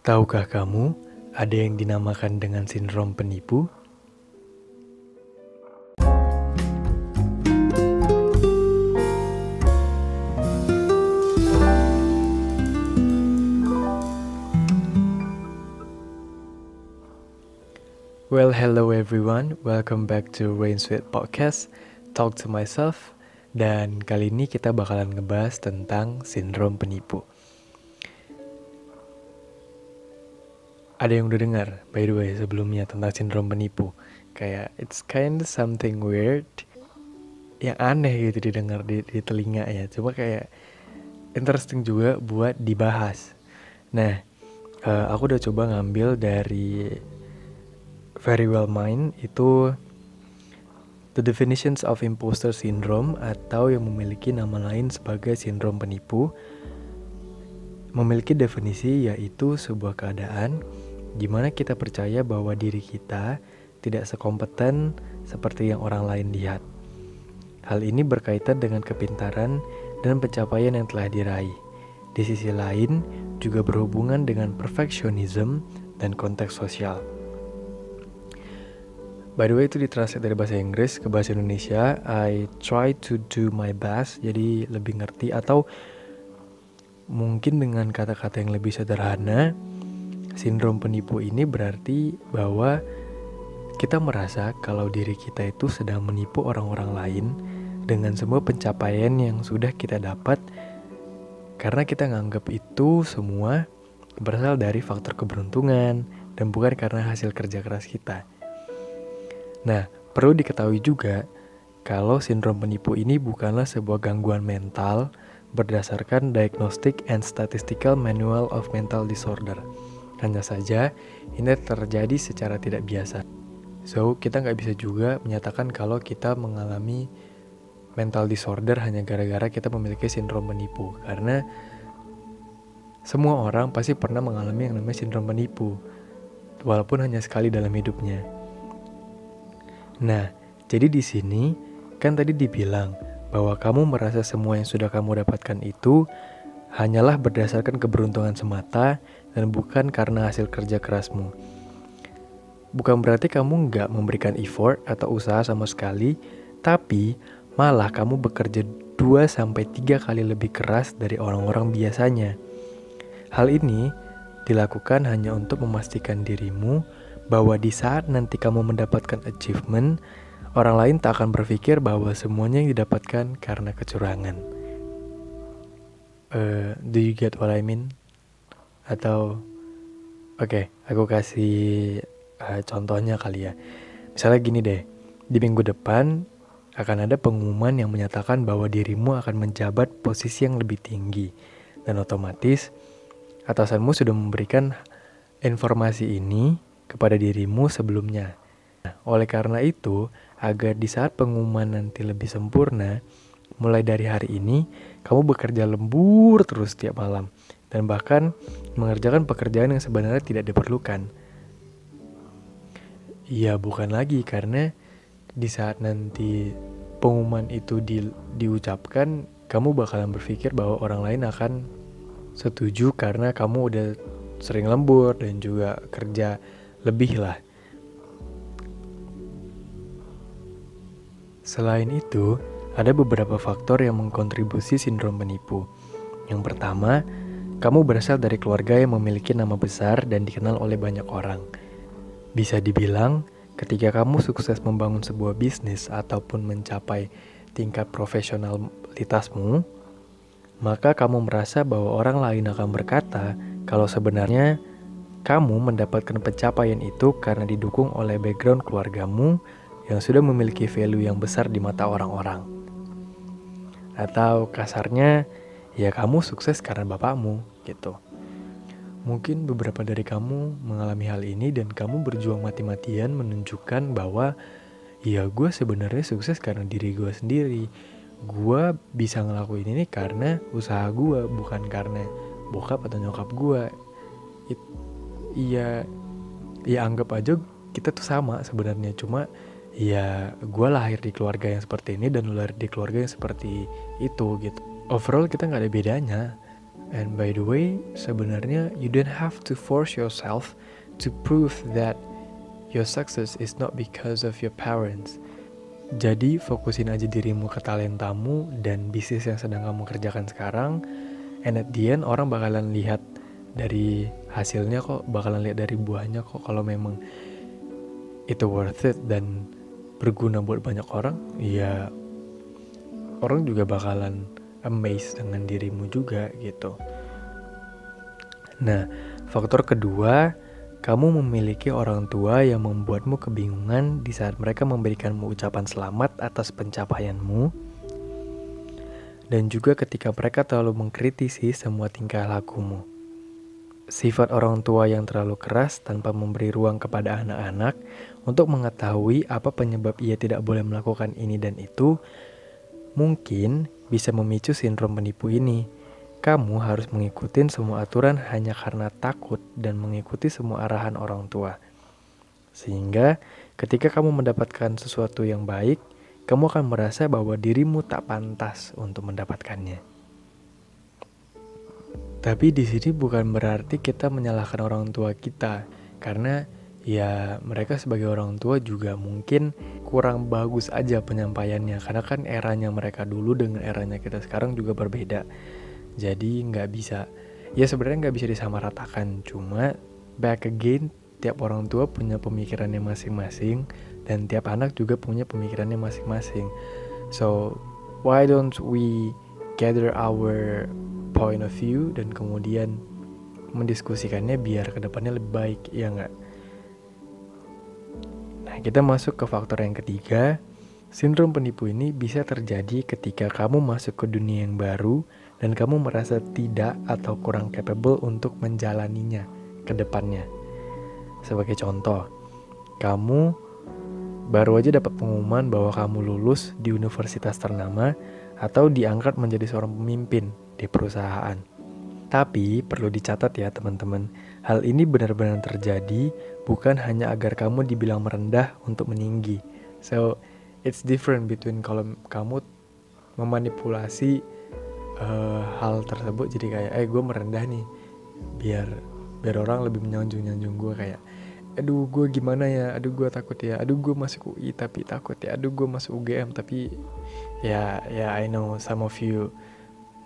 Tahukah kamu, ada yang dinamakan dengan sindrom penipu? Well, hello everyone. Welcome back to Rain Sweet Podcast, Talk to Myself. Dan kali ini kita bakalan ngebahas tentang sindrom penipu. ada yang udah dengar by the way sebelumnya tentang sindrom penipu? Kayak it's kind of something weird yang aneh gitu didengar di, di telinga ya. Coba kayak interesting juga buat dibahas. Nah uh, aku udah coba ngambil dari very well mind itu the definitions of imposter syndrome atau yang memiliki nama lain sebagai sindrom penipu memiliki definisi yaitu sebuah keadaan Gimana kita percaya bahwa diri kita tidak sekompeten seperti yang orang lain lihat. Hal ini berkaitan dengan kepintaran dan pencapaian yang telah diraih. Di sisi lain, juga berhubungan dengan perfectionism dan konteks sosial. By the way, itu ditranslate dari bahasa Inggris ke bahasa Indonesia. I try to do my best, jadi lebih ngerti atau mungkin dengan kata-kata yang lebih sederhana, Sindrom penipu ini berarti bahwa kita merasa kalau diri kita itu sedang menipu orang-orang lain dengan semua pencapaian yang sudah kita dapat karena kita nganggap itu semua berasal dari faktor keberuntungan dan bukan karena hasil kerja keras kita. Nah, perlu diketahui juga kalau sindrom penipu ini bukanlah sebuah gangguan mental berdasarkan Diagnostic and Statistical Manual of Mental Disorder hanya saja, ini terjadi secara tidak biasa. So, kita nggak bisa juga menyatakan kalau kita mengalami mental disorder hanya gara-gara kita memiliki sindrom penipu. Karena semua orang pasti pernah mengalami yang namanya sindrom penipu, walaupun hanya sekali dalam hidupnya. Nah, jadi di sini kan tadi dibilang bahwa kamu merasa semua yang sudah kamu dapatkan itu hanyalah berdasarkan keberuntungan semata dan bukan karena hasil kerja kerasmu. Bukan berarti kamu nggak memberikan effort atau usaha sama sekali, tapi malah kamu bekerja 2-3 kali lebih keras dari orang-orang biasanya. Hal ini dilakukan hanya untuk memastikan dirimu bahwa di saat nanti kamu mendapatkan achievement, orang lain tak akan berpikir bahwa semuanya yang didapatkan karena kecurangan. Uh, do you get what I mean? Atau oke okay, aku kasih uh, contohnya kali ya. Misalnya gini deh di minggu depan akan ada pengumuman yang menyatakan bahwa dirimu akan menjabat posisi yang lebih tinggi. Dan otomatis atasanmu sudah memberikan informasi ini kepada dirimu sebelumnya. Nah, oleh karena itu, agar di saat pengumuman nanti lebih sempurna, mulai dari hari ini kamu bekerja lembur terus setiap malam dan bahkan mengerjakan pekerjaan yang sebenarnya tidak diperlukan. Iya, bukan lagi karena di saat nanti pengumuman itu di, diucapkan, kamu bakalan berpikir bahwa orang lain akan setuju karena kamu udah sering lembur dan juga kerja lebih lah. Selain itu, ada beberapa faktor yang mengkontribusi sindrom penipu. Yang pertama, kamu berasal dari keluarga yang memiliki nama besar dan dikenal oleh banyak orang. Bisa dibilang, ketika kamu sukses membangun sebuah bisnis ataupun mencapai tingkat profesionalitasmu, maka kamu merasa bahwa orang lain akan berkata kalau sebenarnya kamu mendapatkan pencapaian itu karena didukung oleh background keluargamu yang sudah memiliki value yang besar di mata orang-orang. Atau kasarnya, ya kamu sukses karena bapakmu gitu. Mungkin beberapa dari kamu mengalami hal ini dan kamu berjuang mati-matian menunjukkan bahwa ya gue sebenarnya sukses karena diri gue sendiri. Gue bisa ngelakuin ini karena usaha gue, bukan karena bokap atau nyokap gue. Ya anggap aja kita tuh sama sebenarnya cuma ya gue lahir di keluarga yang seperti ini dan lahir di keluarga yang seperti itu gitu overall kita nggak ada bedanya. And by the way, sebenarnya you don't have to force yourself to prove that your success is not because of your parents. Jadi fokusin aja dirimu ke talentamu dan bisnis yang sedang kamu kerjakan sekarang. And at the end orang bakalan lihat dari hasilnya kok, bakalan lihat dari buahnya kok kalau memang itu worth it dan berguna buat banyak orang, ya orang juga bakalan amazed dengan dirimu juga gitu. Nah, faktor kedua, kamu memiliki orang tua yang membuatmu kebingungan di saat mereka memberikanmu ucapan selamat atas pencapaianmu. Dan juga ketika mereka terlalu mengkritisi semua tingkah lakumu. Sifat orang tua yang terlalu keras tanpa memberi ruang kepada anak-anak untuk mengetahui apa penyebab ia tidak boleh melakukan ini dan itu, mungkin bisa memicu sindrom penipu ini. Kamu harus mengikuti semua aturan hanya karena takut dan mengikuti semua arahan orang tua. Sehingga ketika kamu mendapatkan sesuatu yang baik, kamu akan merasa bahwa dirimu tak pantas untuk mendapatkannya. Tapi di sini bukan berarti kita menyalahkan orang tua kita, karena ya mereka sebagai orang tua juga mungkin kurang bagus aja penyampaiannya. Karena kan eranya mereka dulu dengan eranya kita sekarang juga berbeda. Jadi nggak bisa. Ya sebenarnya nggak bisa disamaratakan. Cuma back again tiap orang tua punya pemikirannya masing-masing. Dan tiap anak juga punya pemikirannya masing-masing. So why don't we gather our point of view dan kemudian mendiskusikannya biar ke depannya lebih baik ya nggak kita masuk ke faktor yang ketiga. Sindrom penipu ini bisa terjadi ketika kamu masuk ke dunia yang baru dan kamu merasa tidak atau kurang capable untuk menjalaninya ke depannya. Sebagai contoh, kamu baru aja dapat pengumuman bahwa kamu lulus di universitas ternama atau diangkat menjadi seorang pemimpin di perusahaan. Tapi perlu dicatat ya teman-teman, hal ini benar-benar terjadi bukan hanya agar kamu dibilang merendah untuk meninggi. So, it's different between kalau kamu memanipulasi uh, hal tersebut jadi kayak eh gue merendah nih biar biar orang lebih menyanjung nyanjung gue kayak aduh gue gimana ya? Aduh gue takut ya. Aduh gue masuk UI tapi takut ya. Aduh gue masuk UGM tapi ya ya I know some of you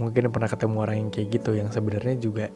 mungkin pernah ketemu orang yang kayak gitu yang sebenarnya juga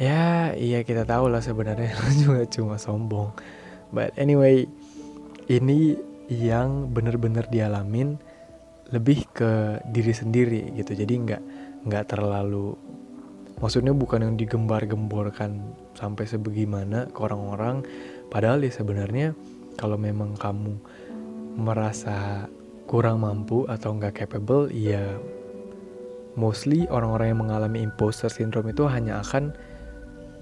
ya iya kita tahu lah sebenarnya. Juga cuma sombong. But anyway ini yang bener-bener dialamin lebih ke diri sendiri gitu. Jadi nggak nggak terlalu maksudnya bukan yang digembar-gemborkan sampai sebagaimana ke orang-orang. Padahal ya sebenarnya kalau memang kamu merasa kurang mampu atau nggak capable ya mostly orang-orang yang mengalami imposter syndrome itu hanya akan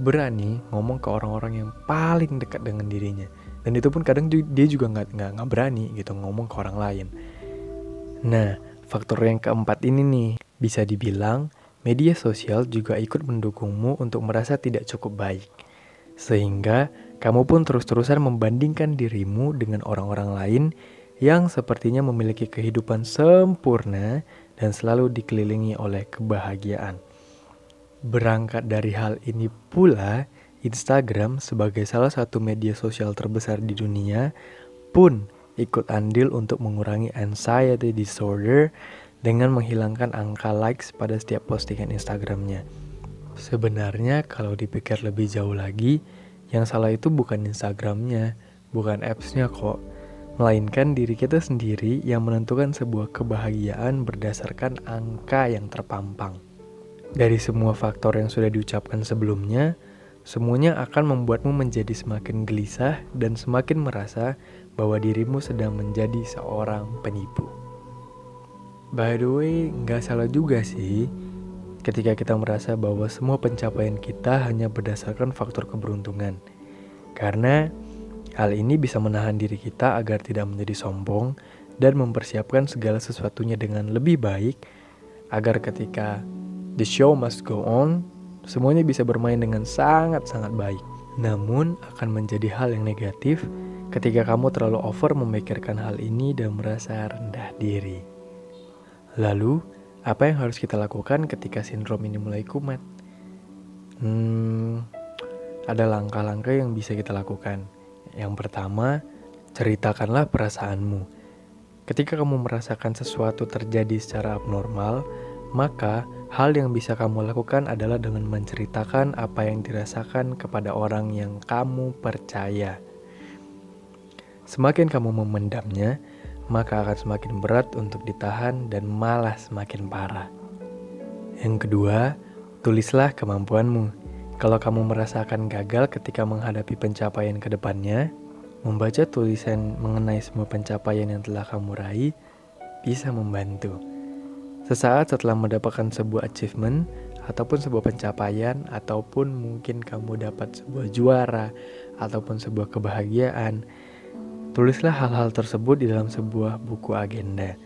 berani ngomong ke orang-orang yang paling dekat dengan dirinya. Dan itu pun kadang dia juga nggak nggak nggak berani gitu ngomong ke orang lain. Nah faktor yang keempat ini nih bisa dibilang media sosial juga ikut mendukungmu untuk merasa tidak cukup baik sehingga kamu pun terus-terusan membandingkan dirimu dengan orang-orang lain yang sepertinya memiliki kehidupan sempurna dan selalu dikelilingi oleh kebahagiaan. Berangkat dari hal ini pula, Instagram sebagai salah satu media sosial terbesar di dunia pun ikut andil untuk mengurangi anxiety disorder dengan menghilangkan angka likes pada setiap postingan Instagramnya. Sebenarnya kalau dipikir lebih jauh lagi, yang salah itu bukan Instagramnya, bukan appsnya kok, melainkan diri kita sendiri yang menentukan sebuah kebahagiaan berdasarkan angka yang terpampang. Dari semua faktor yang sudah diucapkan sebelumnya, semuanya akan membuatmu menjadi semakin gelisah dan semakin merasa bahwa dirimu sedang menjadi seorang penipu. By the way, nggak salah juga sih ketika kita merasa bahwa semua pencapaian kita hanya berdasarkan faktor keberuntungan. Karena hal ini bisa menahan diri kita agar tidak menjadi sombong dan mempersiapkan segala sesuatunya dengan lebih baik agar ketika The show must go on, semuanya bisa bermain dengan sangat-sangat baik. Namun akan menjadi hal yang negatif ketika kamu terlalu over memikirkan hal ini dan merasa rendah diri. Lalu, Apa yang harus kita lakukan ketika sindrom ini mulai kumat? Hmm, ada langkah-langkah yang bisa kita lakukan. Yang pertama, ceritakanlah perasaanmu. Ketika kamu merasakan sesuatu terjadi secara abnormal, maka hal yang bisa kamu lakukan adalah dengan menceritakan apa yang dirasakan kepada orang yang kamu percaya. Semakin kamu memendamnya, maka akan semakin berat untuk ditahan dan malah semakin parah. Yang kedua, tulislah kemampuanmu. Kalau kamu merasakan gagal ketika menghadapi pencapaian ke depannya, membaca tulisan mengenai semua pencapaian yang telah kamu raih bisa membantu. Sesaat setelah mendapatkan sebuah achievement ataupun sebuah pencapaian ataupun mungkin kamu dapat sebuah juara ataupun sebuah kebahagiaan, tulislah hal-hal tersebut di dalam sebuah buku agenda.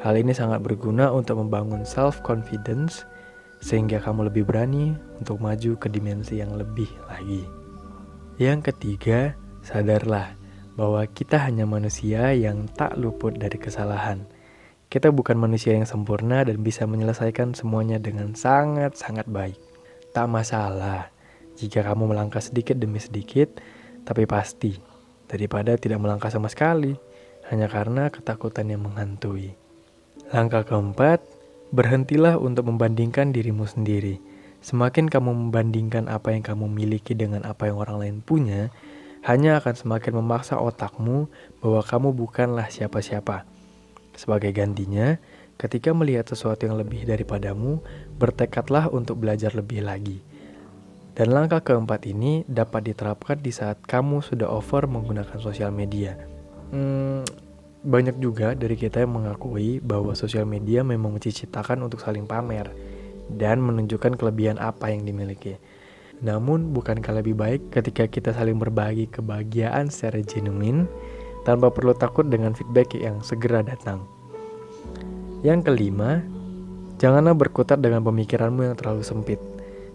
Hal ini sangat berguna untuk membangun self confidence sehingga kamu lebih berani untuk maju ke dimensi yang lebih lagi. Yang ketiga, sadarlah bahwa kita hanya manusia yang tak luput dari kesalahan. Kita bukan manusia yang sempurna dan bisa menyelesaikan semuanya dengan sangat-sangat baik. Tak masalah jika kamu melangkah sedikit demi sedikit, tapi pasti daripada tidak melangkah sama sekali hanya karena ketakutan yang menghantui. Langkah keempat, Berhentilah untuk membandingkan dirimu sendiri. Semakin kamu membandingkan apa yang kamu miliki dengan apa yang orang lain punya, hanya akan semakin memaksa otakmu bahwa kamu bukanlah siapa-siapa. Sebagai gantinya, ketika melihat sesuatu yang lebih daripadamu, bertekadlah untuk belajar lebih lagi. Dan langkah keempat ini dapat diterapkan di saat kamu sudah over menggunakan sosial media. Hmm, banyak juga dari kita yang mengakui bahwa sosial media memang menciptakan untuk saling pamer dan menunjukkan kelebihan apa yang dimiliki. Namun, bukankah lebih baik ketika kita saling berbagi kebahagiaan secara genuine tanpa perlu takut dengan feedback yang segera datang? Yang kelima, janganlah berkutat dengan pemikiranmu yang terlalu sempit.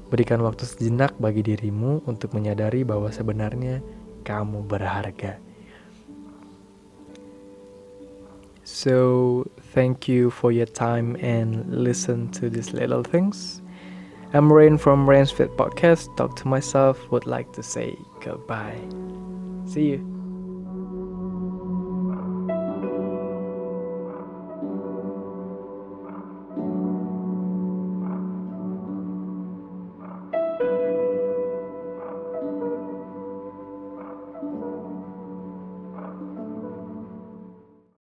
Berikan waktu sejenak bagi dirimu untuk menyadari bahwa sebenarnya kamu berharga. So, thank you for your time and listen to these little things. I'm Rain from Rain's Fit Podcast. Talk to myself. Would like to say goodbye. See you.